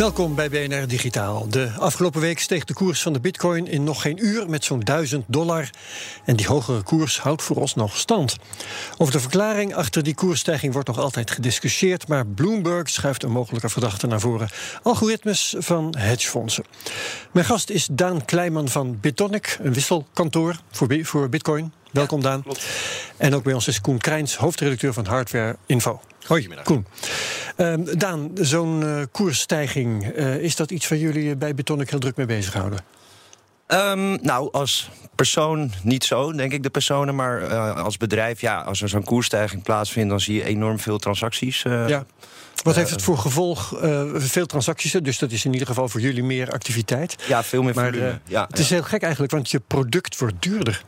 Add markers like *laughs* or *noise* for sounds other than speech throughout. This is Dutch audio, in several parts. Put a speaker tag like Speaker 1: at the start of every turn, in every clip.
Speaker 1: Welkom bij BNR Digitaal. De afgelopen week steeg de koers van de bitcoin in nog geen uur met zo'n 1000 dollar. En die hogere koers houdt vooralsnog stand. Over de verklaring achter die koersstijging wordt nog altijd gediscussieerd. Maar Bloomberg schuift een mogelijke verdachte naar voren. Algoritmes van hedgefondsen. Mijn gast is Daan Kleiman van Bitonic, een wisselkantoor voor, voor bitcoin. Welkom Daan. En ook bij ons is Koen Krijns, hoofdredacteur van Hardware Info. Hoi, Koen. Ehm, Daan, zo'n eh, koersstijging, eh, is dat iets waar jullie bij Bitonic heel druk mee bezighouden?
Speaker 2: Ehm, nou, als persoon niet zo, denk ik, de personen. Maar eh, als bedrijf, ja, als er zo'n koersstijging plaatsvindt... dan zie je enorm veel transacties. eh,
Speaker 1: Ja. Wat heeft het voor gevolg? eh, veel transacties, dus dat is in ieder geval voor jullie meer activiteit.
Speaker 2: Ja, veel meer
Speaker 1: Maar
Speaker 2: volume. ja,
Speaker 1: het is heel gek eigenlijk, want je product wordt duurder.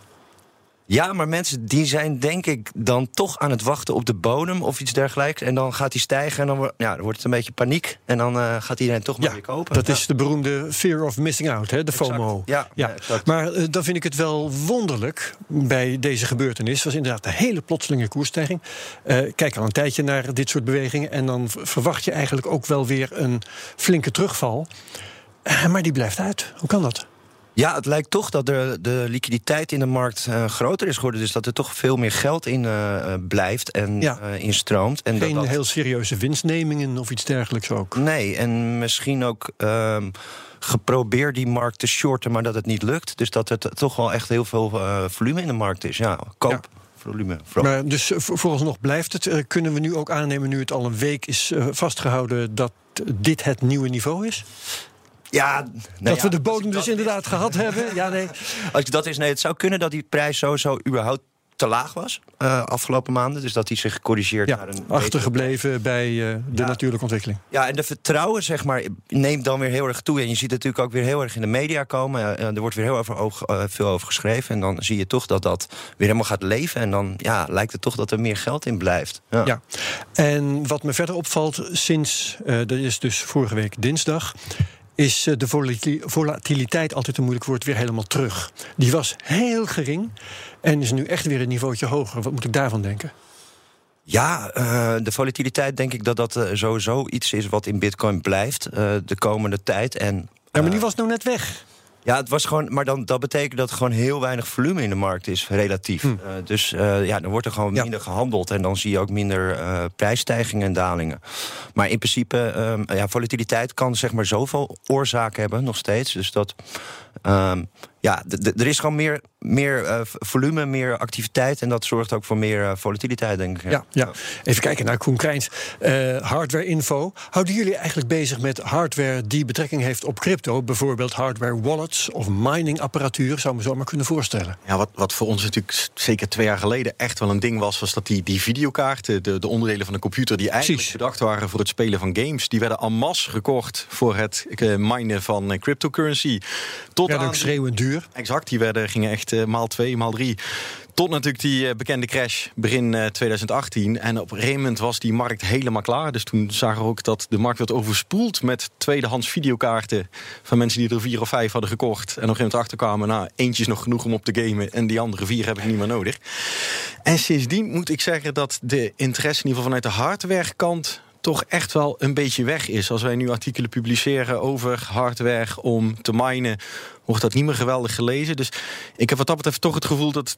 Speaker 2: Ja, maar mensen die zijn denk ik dan toch aan het wachten op de bodem... of iets dergelijks. En dan gaat die stijgen en dan, wordt- ja, dan wordt het een beetje paniek. En dan eh, gaat iedereen toch maar
Speaker 1: Ja,
Speaker 2: weer kopen.
Speaker 1: Dat
Speaker 2: Ja.
Speaker 1: is de beroemde fear of missing out, hè, de
Speaker 2: Exact.
Speaker 1: FOMO.
Speaker 2: Ja,
Speaker 1: Ja.
Speaker 2: exact.
Speaker 1: Maar eh, dan vind ik het wel wonderlijk bij deze gebeurtenis. was inderdaad een hele plotselinge koersstijging. Eh, kijk al een tijdje naar dit soort bewegingen. En dan verwacht je eigenlijk ook wel weer een flinke terugval. Eh, maar die blijft uit. Hoe kan dat?
Speaker 2: Ja, het lijkt toch dat de, de liquiditeit in de markt eh, groter is geworden. Dus dat er toch veel meer geld in eh, eh, blijft en
Speaker 1: Ja.
Speaker 2: instroomt. En
Speaker 1: Geen
Speaker 2: dat-
Speaker 1: heel serieuze winstnemingen of iets dergelijks ook.
Speaker 2: Nee, en misschien ook ehm, geprobeerd die markt te shorten, maar dat het niet lukt. Dus dat er t- toch wel echt heel veel volume in de markt is. Ja, koop. Volume.
Speaker 1: Maar dus voor- vooralsnog blijft het. Kunnen we nu ook aannemen, nu het al een week is eh, vastgehouden, dat dit het nieuwe niveau is?
Speaker 2: Ja, nou
Speaker 1: dat
Speaker 2: ja,
Speaker 1: we de bodem dus inderdaad gehad hebben? Ja, nee. *laughs*
Speaker 2: Als dat is, nee, het zou kunnen dat die prijs sowieso überhaupt te laag was eh, afgelopen maanden. Dus dat die zich corrigeert
Speaker 1: Ja,
Speaker 2: naar een
Speaker 1: achtergebleven bij eh, de
Speaker 2: Ja.
Speaker 1: natuurlijke ontwikkeling.
Speaker 2: Ja, en de vertrouwen, zeg maar, neemt dan weer heel erg toe. En je ziet het natuurlijk ook weer heel erg in de media komen. Ja, er wordt weer heel over, eh, veel over geschreven. En dan zie je toch dat dat weer helemaal gaat leven. En dan ja, lijkt het toch dat er meer geld in blijft. Ja.
Speaker 1: Ja. En wat me verder opvalt sinds, eh, dat is dus vorige week dinsdag, is eh, de volati- volatiliteit, altijd een moeilijk woord, weer helemaal terug. Die was heel gering en is nu echt weer een niveautje hoger. Wat moet ik daarvan denken?
Speaker 2: Ja, eh, de volatiliteit denk ik dat dat eh, sowieso iets is wat in bitcoin blijft de komende tijd. En,
Speaker 1: Ja, maar die was nou net weg.
Speaker 2: Ja, het was gewoon, maar dan, dat betekent dat er gewoon heel weinig volume in de markt is, relatief.
Speaker 1: Hm.
Speaker 2: Eh, dus eh, ja, dan wordt er gewoon
Speaker 1: Ja.
Speaker 2: minder gehandeld en dan zie je ook minder eh, prijsstijgingen en dalingen. Maar in principe, ehm, ja, volatiliteit kan zeg maar zoveel oorzaken hebben, nog steeds. Dus dat, ehm, ja, er is gewoon meer, meer eh, volume, meer activiteit en dat zorgt ook voor meer eh, volatiliteit, denk ik.
Speaker 1: Ja, ja. Even kijken naar Koen Krijns. Eh, hardware info. Houden jullie eigenlijk bezig met hardware die betrekking heeft op crypto? Bijvoorbeeld hardware wallets of mining apparatuur, zou me zo maar kunnen voorstellen.
Speaker 3: Ja, wat, wat voor ons natuurlijk zeker twee jaar geleden echt wel een ding was, was dat die, die videokaarten, de, de onderdelen van de computer die eigenlijk
Speaker 1: Precies.
Speaker 3: bedacht waren voor het spelen van games, die werden en masse gekocht voor het eh, minen van cryptocurrency. Tot
Speaker 1: Ja,
Speaker 3: aan
Speaker 1: ook schreeuwend duur.
Speaker 3: Exact, die werden, gingen echt eh, maal twee, maal drie. Tot natuurlijk die eh, bekende crash begin eh, 2018. En op een gegeven moment was die markt helemaal klaar. Dus toen zagen we ook dat de markt werd overspoeld met tweedehands videokaarten. Van mensen die er vier of vijf hadden gekocht. En op een gegeven moment achterkwamen, nou, eentje is nog genoeg om op te gamen. En die andere vier heb ik niet meer nodig. En sindsdien moet ik zeggen dat de interesse, in ieder geval vanuit de hardwarekant toch echt wel een beetje weg is. Als wij nu artikelen publiceren over hardware om te minen, wordt dat niet meer geweldig gelezen. Dus ik heb wat dat betreft toch het gevoel dat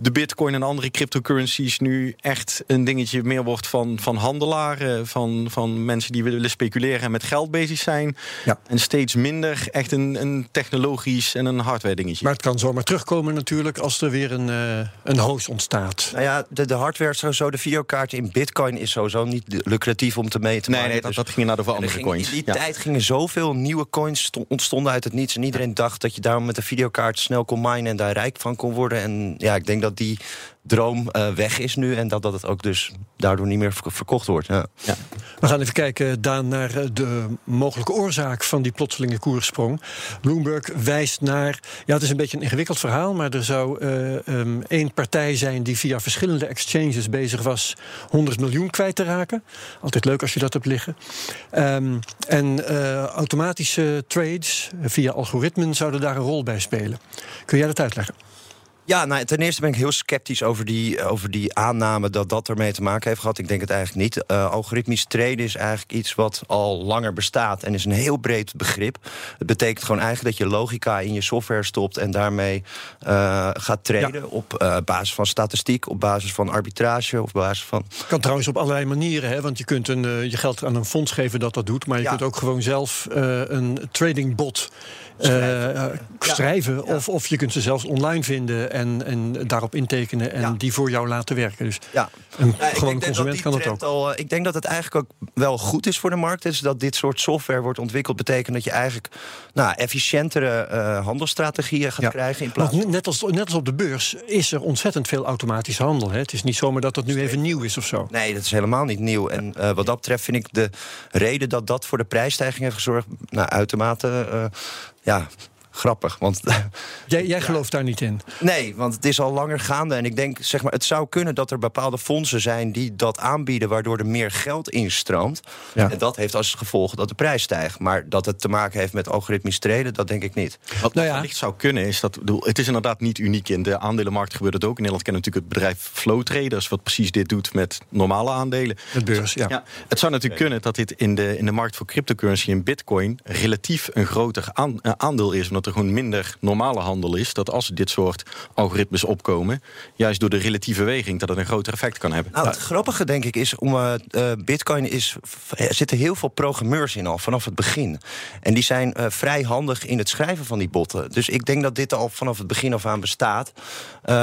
Speaker 3: de bitcoin en andere cryptocurrencies nu echt een dingetje meer wordt van, van handelaren, van, van mensen die willen speculeren en met geld bezig zijn.
Speaker 1: Ja.
Speaker 3: En steeds minder echt een, een technologisch en een hardware dingetje.
Speaker 1: Maar het kan zomaar terugkomen natuurlijk als er weer een, uh, een hoos ontstaat.
Speaker 2: Nou ja, de, de hardware sowieso, de videokaart in bitcoin is sowieso niet lucratief om te meten.
Speaker 3: Nee, nee, dat, dat ging naar de andere coins.
Speaker 2: In die tijd gingen zoveel nieuwe coins ontstonden uit het niets. En iedereen dacht dat je daarom met een videokaart snel kon minen en daar rijk van kon worden. En ja, ik denk dat die droom uh, weg is nu en dat, dat het ook dus daardoor niet meer verkocht wordt. Ja.
Speaker 1: Ja. We gaan even kijken, Daan, naar eh, de mogelijke oorzaak van die plotselinge koerssprong. Bloomberg wijst naar, ja, het is een beetje een ingewikkeld verhaal, maar er zou uh, één partij zijn die via verschillende exchanges bezig was 100 miljoen kwijt te raken. Altijd leuk als je dat hebt liggen. Um, en automatische trades via algoritmen zouden daar een rol bij spelen. Kun jij dat uitleggen?
Speaker 2: Ja, nou, ten eerste ben ik heel sceptisch over die, over die aanname dat dat ermee te maken heeft gehad. Ik denk het eigenlijk niet. Uh, algoritmisch traden is eigenlijk iets wat al langer bestaat en is een heel breed begrip. Het betekent gewoon eigenlijk dat je logica in je software stopt en daarmee uh, gaat traden ja. op uh, basis van statistiek, op basis van arbitrage, op basis van.
Speaker 1: Kan trouwens op allerlei manieren, hè? want je kunt een, je geld aan een fonds geven dat dat doet, maar je ja. kunt ook gewoon zelf een trading bot schrijven, schrijven. Ja. Of, of je kunt ze zelfs online vinden en, en daarop intekenen en ja. die voor jou laten werken. Dus
Speaker 2: ja.
Speaker 1: een ja, gewoon consument kan dat ook.
Speaker 2: Al, ik denk dat het eigenlijk ook wel goed is voor de markt. Dus dat dit soort software wordt ontwikkeld, betekent dat je eigenlijk nou, efficiëntere uh, handelstrategieën gaat krijgen. In plaats
Speaker 1: Want net als, net als op de beurs is er ontzettend veel automatische handel. Hè? Het is niet zomaar dat dat nu even nieuw is of zo.
Speaker 2: Nee, dat is helemaal niet nieuw. En uh, wat dat betreft vind ik de reden dat dat voor de prijsstijging heeft gezorgd, nou, uitermate. Uh, ja, grappig. Want, *laughs*
Speaker 1: jij jij gelooft daar niet in?
Speaker 2: Nee, want het is al langer gaande. En ik denk, zeg maar, het zou kunnen dat er bepaalde fondsen zijn die dat aanbieden, waardoor er meer geld instroomt. Ja. En dat heeft als gevolg dat de prijs stijgt. Maar dat het te maken heeft met algoritmisch treden, dat denk ik niet.
Speaker 3: Wat nou ja. wellicht zou kunnen, is dat. Het is inderdaad niet uniek. In de aandelenmarkt gebeurt het ook. In Nederland kennen natuurlijk het bedrijf Flow Traders, wat precies dit doet met normale aandelen.
Speaker 1: Met beurs, ja.
Speaker 3: ja. Het zou natuurlijk kunnen dat dit in de, in de markt voor cryptocurrency en bitcoin relatief een groter aan, aandeel is. Omdat er gewoon minder normale handel is, dat als dit soort algoritmes opkomen, juist door de relatieve weging, dat het een groter effect kan hebben.
Speaker 2: Nou, het grappige denk ik is, om uh, uh, Bitcoin is, er zitten heel veel programmeurs in al vanaf het begin. En die zijn uh, vrij handig in het schrijven van die botten. Dus ik denk dat dit al vanaf het begin af aan bestaat.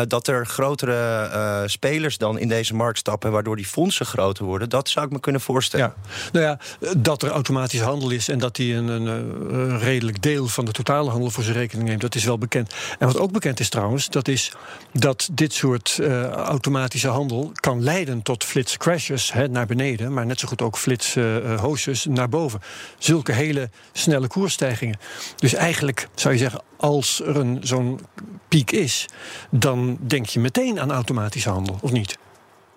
Speaker 2: dat er grotere spelers dan in deze markt stappen, waardoor die fondsen groter worden, dat zou ik me kunnen voorstellen.
Speaker 1: Ja. Nou ja, dat er automatisch handel is en dat die een, een, een redelijk deel van de totale handel voor zijn rekening neemt. Dat is wel bekend. En wat ook bekend is trouwens, dat is dat dit soort uh, automatische handel kan leiden tot flitscrashes hè, naar beneden, maar net zo goed ook flitshoosjes uh, naar boven. Zulke hele snelle koersstijgingen. Dus eigenlijk zou je zeggen, als er een zo'n piek is, dan denk je meteen aan automatische handel, of niet?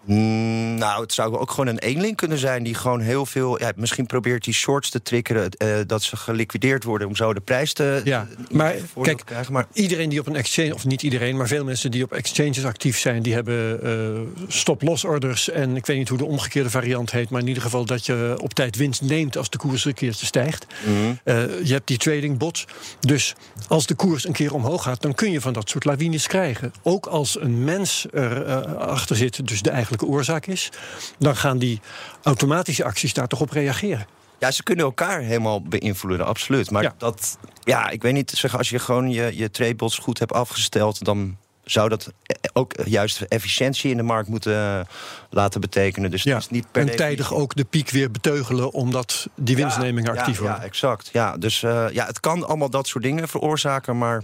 Speaker 2: Mm, nou, het zou ook gewoon een eenling kunnen zijn die gewoon heel veel. Ja, misschien probeert die shorts te triggeren uh, dat ze geliquideerd worden om zo de prijs te.
Speaker 1: Ja, maar kijk, te krijgen. Maar iedereen die op een exchange, of niet iedereen, maar veel mensen die op exchanges actief zijn, die hebben uh, stop-loss orders. En ik weet niet hoe de omgekeerde variant heet, maar in ieder geval dat je op tijd winst neemt als de koers een keertje stijgt. Mm -hmm. uh, je hebt die trading bots. Dus als de koers een keer omhoog gaat, dan kun je van dat soort lawines krijgen. Ook als een mens erachter achter zit, dus de eigen oorzaak is, dan gaan die automatische acties daar toch op reageren.
Speaker 2: Ja, ze kunnen elkaar helemaal beïnvloeden, absoluut. Maar ja. dat, ja, ik weet niet, zeg, als je gewoon je, je tradebots goed hebt afgesteld, dan zou dat ook juist efficiëntie in de markt moeten laten betekenen. Dus
Speaker 1: ja,
Speaker 2: het is niet
Speaker 1: per en tijdig ook de piek weer beteugelen, omdat die winstneming
Speaker 2: ja,
Speaker 1: actief
Speaker 2: ja,
Speaker 1: wordt.
Speaker 2: Ja, exact. Ja, dus uh, ja, het kan allemaal dat soort dingen veroorzaken, maar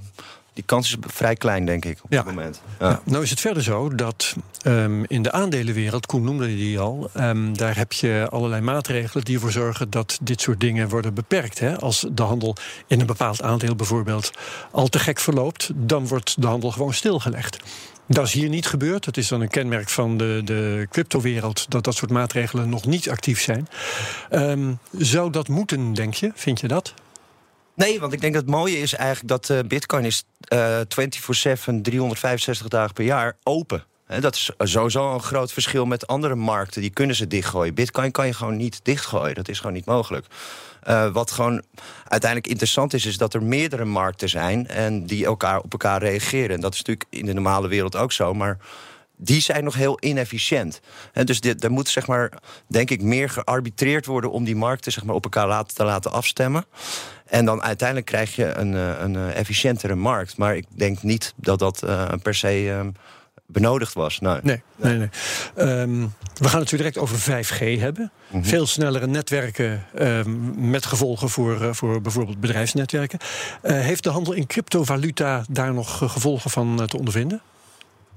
Speaker 2: die kans is vrij klein, denk ik, op
Speaker 1: ja.
Speaker 2: dit moment.
Speaker 1: Ja. Ja. Nou is het verder zo dat um, in de aandelenwereld, Koen noemde die al... Um, daar heb je allerlei maatregelen die ervoor zorgen... dat dit soort dingen worden beperkt. Hè? Als de handel in een bepaald aandeel bijvoorbeeld al te gek verloopt... dan wordt de handel gewoon stilgelegd. Dat is hier niet gebeurd. Het is dan een kenmerk van de, de cryptowereld... dat dat soort maatregelen nog niet actief zijn. Um, zou dat moeten, denk je? Vind je dat?
Speaker 2: Nee, want ik denk dat het mooie is eigenlijk dat uh, Bitcoin is uh, 24-7, 365 dagen per jaar open. Dat is sowieso een groot verschil met andere markten. Die kunnen ze dichtgooien. Bitcoin kan je gewoon niet dichtgooien. Dat is gewoon niet mogelijk. Uh, wat gewoon uiteindelijk interessant is, is dat er meerdere markten zijn en die elkaar op elkaar reageren. En dat is natuurlijk in de normale wereld ook zo. Maar die zijn nog heel inefficiënt. En dus dit, er moet, zeg maar, denk ik, meer gearbitreerd worden om die markten zeg maar, op elkaar laten, te laten afstemmen. En dan uiteindelijk krijg je een, eh, een eh, efficiëntere markt. Maar ik denk niet dat dat uh, per se. Uh, benodigd was.
Speaker 1: Nee, nee, nee. nee. Um, we gaan het direct over 5G hebben. Mm -hmm. Veel snellere netwerken um, met gevolgen voor, uh, voor bijvoorbeeld bedrijfsnetwerken. Uh, heeft de handel in cryptovaluta daar nog gevolgen van te ondervinden?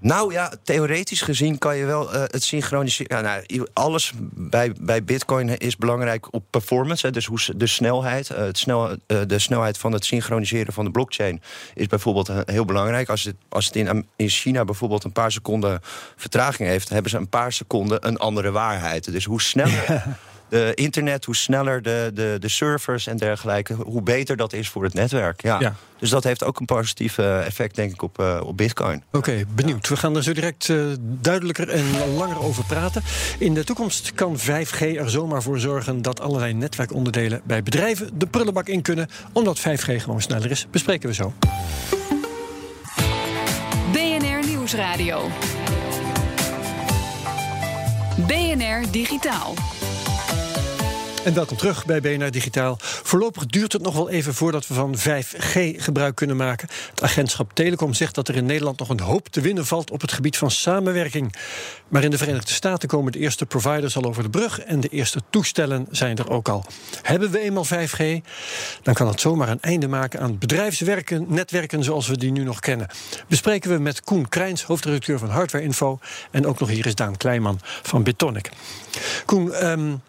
Speaker 2: Nou ja, theoretisch gezien kan je wel uh, het synchroniseren. Nou, alles bij, bij Bitcoin is belangrijk op performance. Hè, dus hoe, de snelheid. Uh, het snel, uh, de snelheid van het synchroniseren van de blockchain is bijvoorbeeld heel belangrijk. Als het, als het in, in China bijvoorbeeld een paar seconden vertraging heeft, hebben ze een paar seconden een andere waarheid. Dus hoe sneller. *laughs* De internet, hoe sneller de, de, de servers en dergelijke, hoe beter dat is voor het netwerk. Ja. ja. Dus dat heeft ook een positief effect, denk ik, op, uh, op Bitcoin.
Speaker 1: Oké, okay, benieuwd. We gaan er zo direct uh, duidelijker en langer over praten. In de toekomst kan 5G er zomaar voor zorgen dat allerlei netwerkonderdelen bij bedrijven de prullenbak in kunnen, omdat 5G gewoon sneller is. Bespreken we zo.
Speaker 4: BNR Nieuwsradio. BNR Digitaal.
Speaker 1: En welkom terug bij BNR Digitaal. Voorlopig duurt het nog wel even voordat we van 5G gebruik kunnen maken. Het agentschap Telecom zegt dat er in Nederland nog een hoop te winnen valt op het gebied van samenwerking. Maar in de Verenigde Staten komen de eerste providers al over de brug en de eerste toestellen zijn er ook al. Hebben we eenmaal 5G, dan kan het zomaar een einde maken aan bedrijfswerken, netwerken zoals we die nu nog kennen. Bespreken we met Koen Krijns, hoofdredacteur van Hardware Info. En ook nog hier is Daan Kleiman van Bitonic. Koen, um,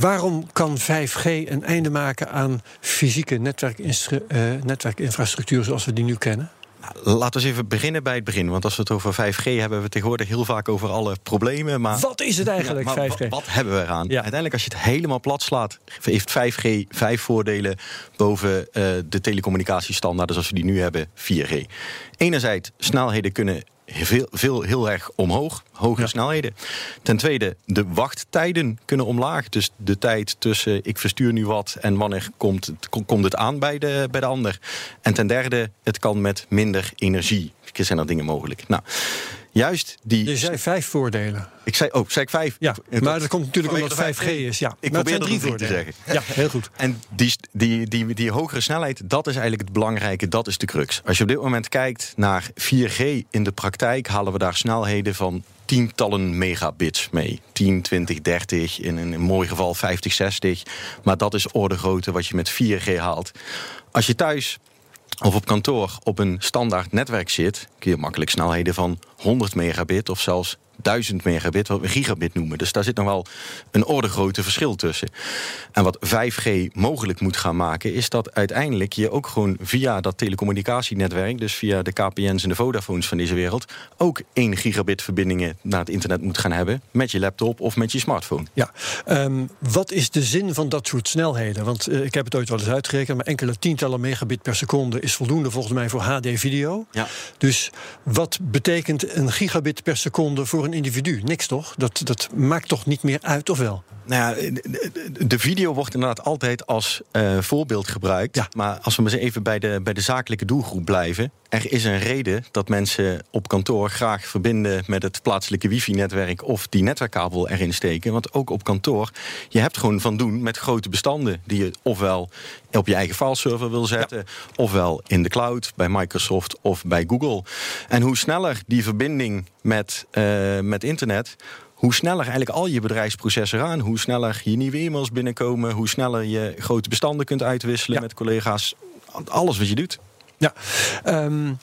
Speaker 1: Waarom kan 5G een einde maken aan fysieke netwerkinfrastructuur netwerkinfrastructuur zoals we die nu kennen?
Speaker 3: Nou, laten we eens even beginnen bij het begin. Want als we het over 5G hebben, hebben we tegenwoordig heel vaak over alle problemen. Maar
Speaker 1: wat is het eigenlijk,
Speaker 3: ja,
Speaker 1: 5G?
Speaker 3: Wat hebben we eraan? Ja. Uiteindelijk, als je het helemaal plat slaat, heeft 5G vijf voordelen boven uh, de telecommunicatiestandaarden zoals we die nu hebben, 4G. Enerzijds, snelheden kunnen veel, veel, heel erg omhoog, hogere ja. snelheden. Ten tweede, de wachttijden kunnen omlaag. Dus de tijd tussen ik verstuur nu wat en wanneer komt het, komt het aan bij de, bij de ander. En ten derde, het kan met minder energie. Zijn er dingen mogelijk. Nou, juist die.
Speaker 1: Je zei vijf voordelen.
Speaker 3: Ik zei, oh, zei ik vijf?
Speaker 1: Ja, maar dat komt natuurlijk omdat het 5G is. Ja.
Speaker 3: Ik probeer drie voor te zeggen.
Speaker 1: Ja, heel goed.
Speaker 3: En die, die, die, die hogere snelheid, dat is eigenlijk het belangrijke, dat is de crux. Als je op dit moment kijkt naar 4G in de praktijk, halen we daar snelheden van tientallen megabits mee. 10, 20, 30, in een mooi geval 50, 60. Maar dat is orde grootte wat je met 4G haalt. Als je thuis of op kantoor op een standaard netwerk zit, kun je makkelijk snelheden van 100 megabit of zelfs 1000 megabit, wat we gigabit noemen. Dus daar zit nog wel een orde grote verschil tussen. En wat 5G mogelijk moet gaan maken, is dat uiteindelijk je ook gewoon via dat telecommunicatienetwerk, dus via de KPN's en de Vodafones van deze wereld, ook 1 gigabit verbindingen naar het internet moet gaan hebben met je laptop of met je smartphone.
Speaker 1: Ja, um, wat is de zin van dat soort snelheden? Want uh, ik heb het ooit wel eens uitgerekend, maar enkele tientallen megabit per seconde is voldoende volgens mij voor HD-video.
Speaker 3: Ja.
Speaker 1: Dus wat betekent een gigabit per seconde voor een individu? Niks toch? Dat, dat maakt toch niet meer uit, of wel?
Speaker 3: Nou ja, de video wordt inderdaad altijd als uh, voorbeeld gebruikt.
Speaker 1: Ja.
Speaker 3: Maar als we maar eens even bij de, bij de zakelijke doelgroep blijven. Er is een reden dat mensen op kantoor graag verbinden met het plaatselijke wifi-netwerk of die netwerkkabel erin steken. Want ook op kantoor, je hebt gewoon van doen met grote bestanden die je ofwel op je eigen fileserver wil zetten, ja. ofwel in de cloud bij Microsoft of bij Google. En hoe sneller die verbinding met, uh, met internet hoe sneller eigenlijk al je bedrijfsprocessen aan, hoe sneller je nieuwe e-mails binnenkomen, hoe sneller je grote bestanden kunt uitwisselen ja. met collega's. Alles wat je doet.
Speaker 1: Ja, um,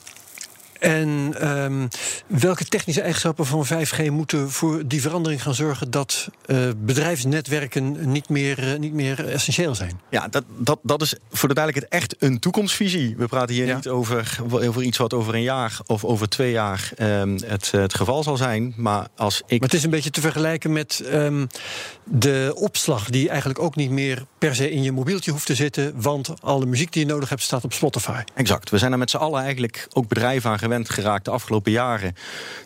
Speaker 1: en um, welke technische eigenschappen van 5G moeten voor die verandering gaan zorgen dat uh, bedrijfsnetwerken niet meer, uh, niet meer essentieel zijn?
Speaker 3: Ja, dat, dat, dat is voor de duidelijkheid echt een toekomstvisie. We praten hier ja. niet over, over iets wat over een jaar of over twee jaar um, het, het geval zal zijn. Maar, als ik...
Speaker 1: maar het is een beetje te vergelijken met um, de opslag, die eigenlijk ook niet meer per se in je mobieltje hoeft te zitten, want alle muziek die je nodig hebt staat op Spotify.
Speaker 3: Exact. We zijn er met z'n allen eigenlijk ook bedrijven aan gewend gewend geraakt de afgelopen jaren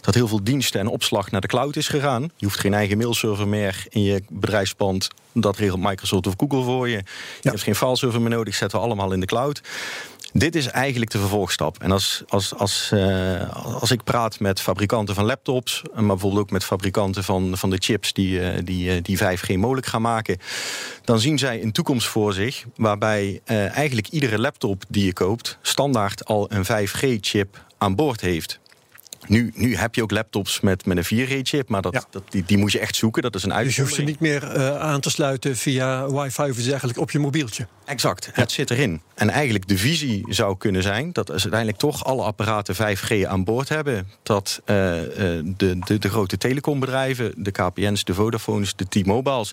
Speaker 3: dat heel veel diensten en opslag naar de cloud is gegaan. Je hoeft geen eigen mailserver meer in je bedrijfspand. Dat regelt Microsoft of Google voor je. Je hebt geen fileserver meer nodig, zetten we allemaal in de cloud. Dit is eigenlijk de vervolgstap. En als, als, als, uh, als ik praat met fabrikanten van laptops, maar bijvoorbeeld ook met fabrikanten van, van de chips die, uh, die, uh, die 5G mogelijk gaan maken, dan zien zij een toekomst voor zich waarbij eigenlijk iedere laptop die je koopt standaard al een 5G-chip aan boord heeft. Nu, nu heb je ook laptops met, met een 4G-chip, maar dat,
Speaker 1: Ja.
Speaker 3: dat, die, die moet je echt zoeken. Dat is een
Speaker 1: Dus je hoeft ze niet meer eh, aan te sluiten via wifi of dergelijks op je mobieltje.
Speaker 3: Exact, het zit erin. En eigenlijk de visie zou kunnen zijn dat als uiteindelijk toch alle apparaten 5G aan boord hebben. Dat eh, eh, de, de, de grote telecombedrijven, de KPN's, de Vodafones, de T-Mobiles,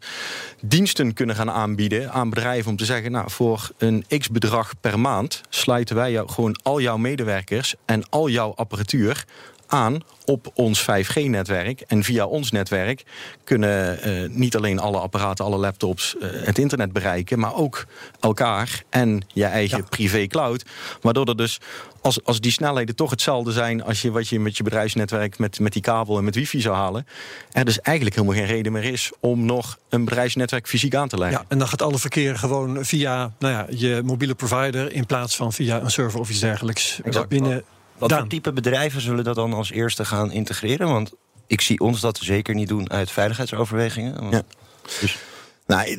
Speaker 3: diensten kunnen gaan aanbieden aan bedrijven om te zeggen, nou voor een x bedrag per maand sluiten wij jou, gewoon al jouw medewerkers en al jouw apparatuur aan op ons 5G-netwerk. En via ons netwerk kunnen eh, niet alleen alle apparaten, alle laptops eh, het internet bereiken, maar ook elkaar en je eigen privé cloud. Waardoor er dus, als, als die snelheden toch hetzelfde zijn als je, wat je met je bedrijfsnetwerk met, met die kabel en met wifi zou halen, er dus eigenlijk helemaal geen reden meer is om nog een bedrijfsnetwerk fysiek aan te leggen.
Speaker 1: Ja, en dan gaat alle verkeer gewoon via nou ja, je mobiele provider in plaats van via een server of iets dergelijks.
Speaker 2: Exact.
Speaker 1: Binnen
Speaker 5: Wat voor type bedrijven zullen dat dan als eerste gaan integreren? Want ik zie ons dat zeker niet doen uit veiligheidsoverwegingen. Want-
Speaker 3: Ja.
Speaker 5: Dus
Speaker 3: Nou,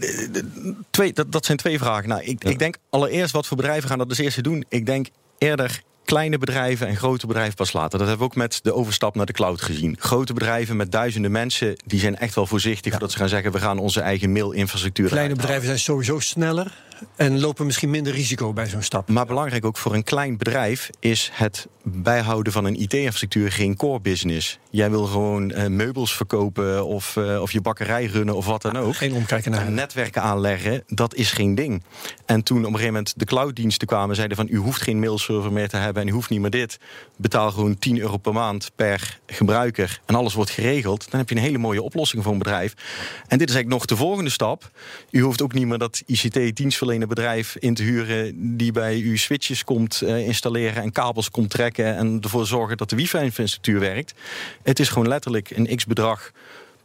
Speaker 3: twee, dat, dat zijn twee vragen. Nou, ik, ik denk allereerst wat voor bedrijven gaan dat als eerste doen. Ik denk eerder kleine bedrijven en grote bedrijven pas later. Dat hebben we ook met de overstap naar de cloud gezien. Grote bedrijven met duizenden mensen, die zijn echt wel voorzichtig dat ze gaan zeggen: we gaan onze eigen mailinfrastructuur.
Speaker 1: Kleine bedrijven zijn sowieso sneller en lopen misschien minder risico bij zo'n stap.
Speaker 3: Maar belangrijk ook voor een klein bedrijf is het bijhouden van een IT-infrastructuur geen core business. Jij wil gewoon eh, meubels verkopen of, eh, of je bakkerij runnen of wat dan ook.
Speaker 1: Geen omkijken naar.
Speaker 3: En netwerken aanleggen, dat is geen ding. En toen op een gegeven moment de clouddiensten kwamen... zeiden van, u hoeft geen mailserver meer te hebben... en u hoeft niet meer dit. Betaal gewoon 10 euro per maand per gebruiker... en alles wordt geregeld. Dan heb je een hele mooie oplossing voor een bedrijf. En dit is eigenlijk nog de volgende stap. U hoeft ook niet meer dat ICT-dienstverlener bedrijf in te huren... die bij u switches komt eh, installeren en kabels komt trekken... en ervoor zorgen dat de wifi-infrastructuur werkt. Het is gewoon letterlijk een x-bedrag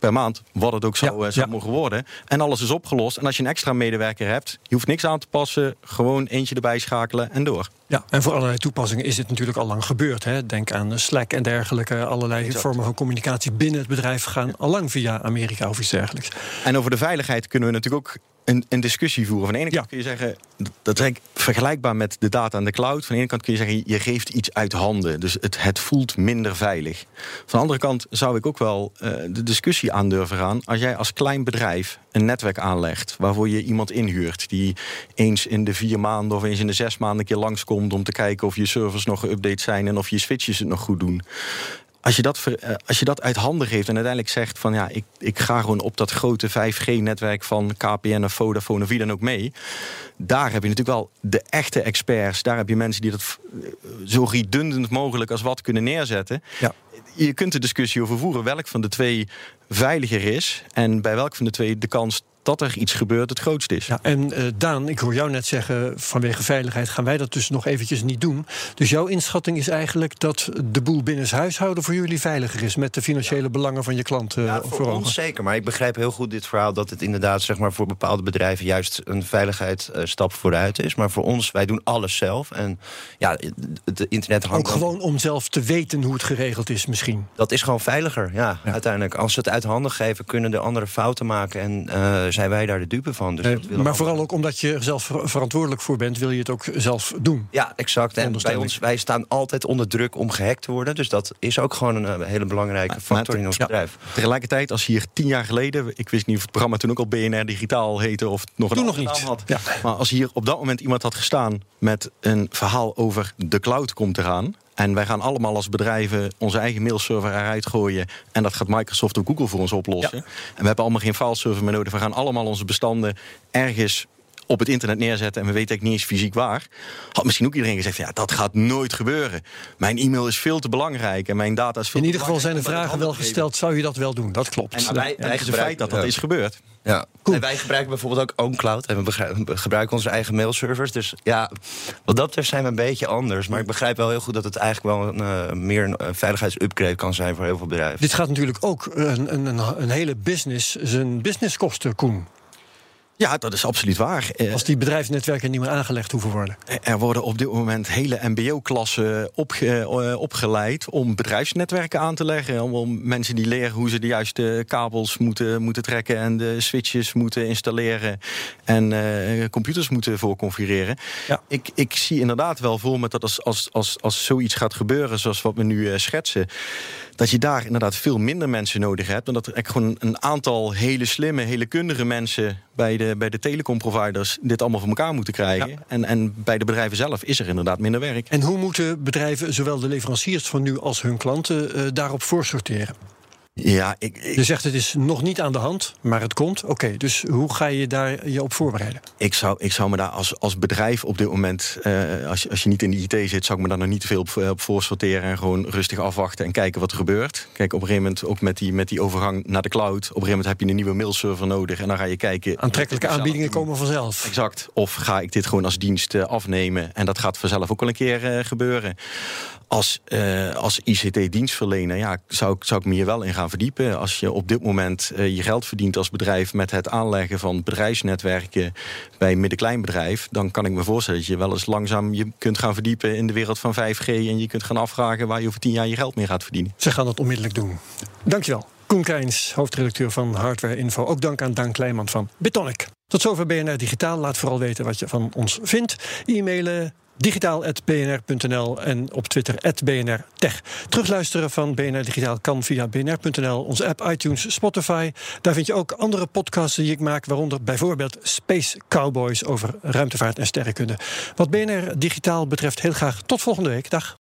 Speaker 3: per maand, wat het ook zou,
Speaker 1: Ja,
Speaker 3: eh, zou
Speaker 1: ja.
Speaker 3: mogen worden. En alles is opgelost. En als je een extra medewerker hebt, je hoeft niks aan te passen, gewoon eentje erbij schakelen en door.
Speaker 1: Ja, en voor allerlei toepassingen is dit natuurlijk al lang gebeurd. Hè. Denk aan Slack en dergelijke. Allerlei
Speaker 3: Exact.
Speaker 1: vormen van communicatie binnen het bedrijf gaan al lang via Amerika of iets dergelijks.
Speaker 3: En over de veiligheid kunnen we natuurlijk ook een, een discussie voeren. Van de ene kant kun je zeggen, dat is vergelijkbaar met de data aan de cloud. Van de ene kant kun je zeggen, je geeft iets uit handen. Dus het, het voelt minder veilig. Van de andere kant zou ik ook wel eh, de discussie aandurven gaan. Als jij als klein bedrijf een netwerk aanlegt... waarvoor je iemand inhuurt... die eens in de vier maanden of eens in de zes maanden een keer langskomt... om te kijken of je servers nog geüpdate zijn... en of je switches het nog goed doen als je, dat eh, als je dat uit handen geeft en uiteindelijk zegt van ja, ik, ik ga gewoon op dat grote 5G-netwerk van KPN of Vodafone of wie dan ook mee. Daar heb je natuurlijk wel de echte experts. Daar heb je mensen die dat eh, zo redundant mogelijk als wat kunnen neerzetten.
Speaker 1: Ja.
Speaker 3: Je kunt de discussie over voeren welk van de twee veiliger is en bij welk van de twee de kans dat er iets gebeurt het grootst is.
Speaker 1: Ja, en eh, Daan, ik hoor jou net zeggen, vanwege veiligheid gaan wij dat dus nog eventjes niet doen. Dus jouw inschatting is eigenlijk dat de boel binnen huishouden voor jullie veiliger is met de financiële belangen van je klant eh,
Speaker 5: Ja,
Speaker 1: voor,
Speaker 5: ons zeker. Maar ik begrijp heel goed dit verhaal dat het inderdaad zeg maar, voor bepaalde bedrijven juist een veiligheidsstap vooruit is. Maar voor ons, wij doen alles zelf. En ja, het internet hangt
Speaker 1: Ook gewoon om zelf te weten hoe het geregeld is misschien.
Speaker 5: Dat is gewoon veiliger, ja, uiteindelijk. Als ze het uit handen geven, kunnen de anderen fouten maken. En eh, zijn wij daar de dupe van. Dus
Speaker 1: maar vooral ook omdat je er zelf ver- verantwoordelijk voor bent, wil je het ook zelf doen.
Speaker 5: Ja, exact. En bij ons, wij staan altijd onder druk om gehackt te worden. Dus dat is ook gewoon een eh, hele belangrijke
Speaker 3: Maar-
Speaker 5: factor
Speaker 3: maar-
Speaker 5: in ons
Speaker 3: ja.
Speaker 5: bedrijf.
Speaker 3: Tegelijkertijd, als hier tien jaar geleden, ik wist niet of het programma toen ook al BNR Digitaal heette of nog een
Speaker 1: Toen nog niet.
Speaker 3: naam had.
Speaker 1: Ja.
Speaker 3: Maar als hier op dat moment iemand had gestaan met een verhaal over de cloud komt eraan. En wij gaan allemaal als bedrijven onze eigen mailserver eruit gooien. En dat gaat Microsoft of Google voor ons oplossen. En we hebben allemaal geen fileserver meer nodig. We gaan allemaal onze bestanden ergens op het internet neerzetten en we weten eigenlijk niet eens fysiek waar, had misschien ook iedereen gezegd: ja, dat gaat nooit gebeuren. Mijn e-mail is veel te belangrijk en mijn data is veel
Speaker 1: In ieder geval zijn de vragen wel gesteld: zou je dat wel doen? Dat klopt.
Speaker 3: En wij, wij het is een feit dat dat is gebeurd.
Speaker 2: Ja. En wij gebruiken bijvoorbeeld ook OwnCloud. En we gebruiken onze eigen mailservers. Dus ja, wat dat betreft zijn we een beetje anders. Maar ik begrijp wel heel goed dat het eigenlijk wel een, uh, meer een veiligheidsupgrade kan zijn voor heel veel bedrijven.
Speaker 1: Dit gaat natuurlijk ook een, een, een hele business, zijn businesskosten, Koen.
Speaker 3: Ja, dat is absoluut waar.
Speaker 1: Eh, Als die bedrijfsnetwerken niet meer aangelegd hoeven worden.
Speaker 3: Er worden op dit moment hele MBO-klassen eh, opgeleid om bedrijfsnetwerken aan te leggen. Om, mensen die leren hoe ze de juiste kabels moeten, moeten trekken en de switches moeten installeren en uh, computers moeten voorconfigureren. Ja. Ik, ik zie inderdaad wel voor me dat als, als, als, als zoiets gaat gebeuren, zoals wat we nu schetsen, dat je daar inderdaad veel minder mensen nodig hebt. En dat er gewoon een aantal hele slimme, hele kundige mensen bij de, bij de telecomproviders dit allemaal voor elkaar moeten krijgen. En, en bij de bedrijven zelf is er inderdaad minder werk.
Speaker 1: En hoe moeten bedrijven, zowel de leveranciers van nu als hun klanten, uh, daarop voorsorteren?
Speaker 3: Ja, ik, ik,
Speaker 1: Je zegt het is nog niet aan de hand, maar het komt. Oké, dus hoe ga je daar je op voorbereiden?
Speaker 3: Ik zou, ik zou me daar als, als bedrijf op dit moment, uh, als, je, als je niet in de IT zit, zou ik me daar nog niet veel op, eh, op voor sorteren en gewoon rustig afwachten en kijken wat er gebeurt. Kijk, op een gegeven moment ook met die, met die overgang naar de cloud. Op een gegeven moment heb je een nieuwe mailserver nodig en dan ga je kijken.
Speaker 1: Aantrekkelijke aanbiedingen komen vanzelf.
Speaker 3: Exact. Of ga ik dit gewoon als dienst uh, afnemen en dat gaat vanzelf ook wel een keer gebeuren als, uh, als ICT-dienstverlener ja, zou, zou ik me hier wel in gaan verdiepen. Als je op dit moment uh, je geld verdient als bedrijf met het aanleggen van bedrijfsnetwerken bij een middenklein bedrijf, dan kan ik me voorstellen dat je wel eens langzaam je kunt gaan verdiepen in de wereld van 5G en je kunt gaan afvragen waar je over tien jaar je geld mee gaat verdienen.
Speaker 1: Ze gaan dat onmiddellijk doen. Dankjewel. Koen Keins, hoofdredacteur van Hardware Info. Ook dank aan Daan Kleijman van Bitonic. Tot zover BNR Digitaal. Laat vooral weten wat je van ons vindt. E-mailen digitaal.bnr.nl en op Twitter @bnrtech. Terugluisteren van BNR Digitaal kan via bnr.nl, onze app iTunes, Spotify. Daar vind je ook andere podcasts die ik maak, waaronder bijvoorbeeld Space Cowboys over ruimtevaart en sterrenkunde. Wat BNR Digitaal betreft, heel graag tot volgende week. Dag.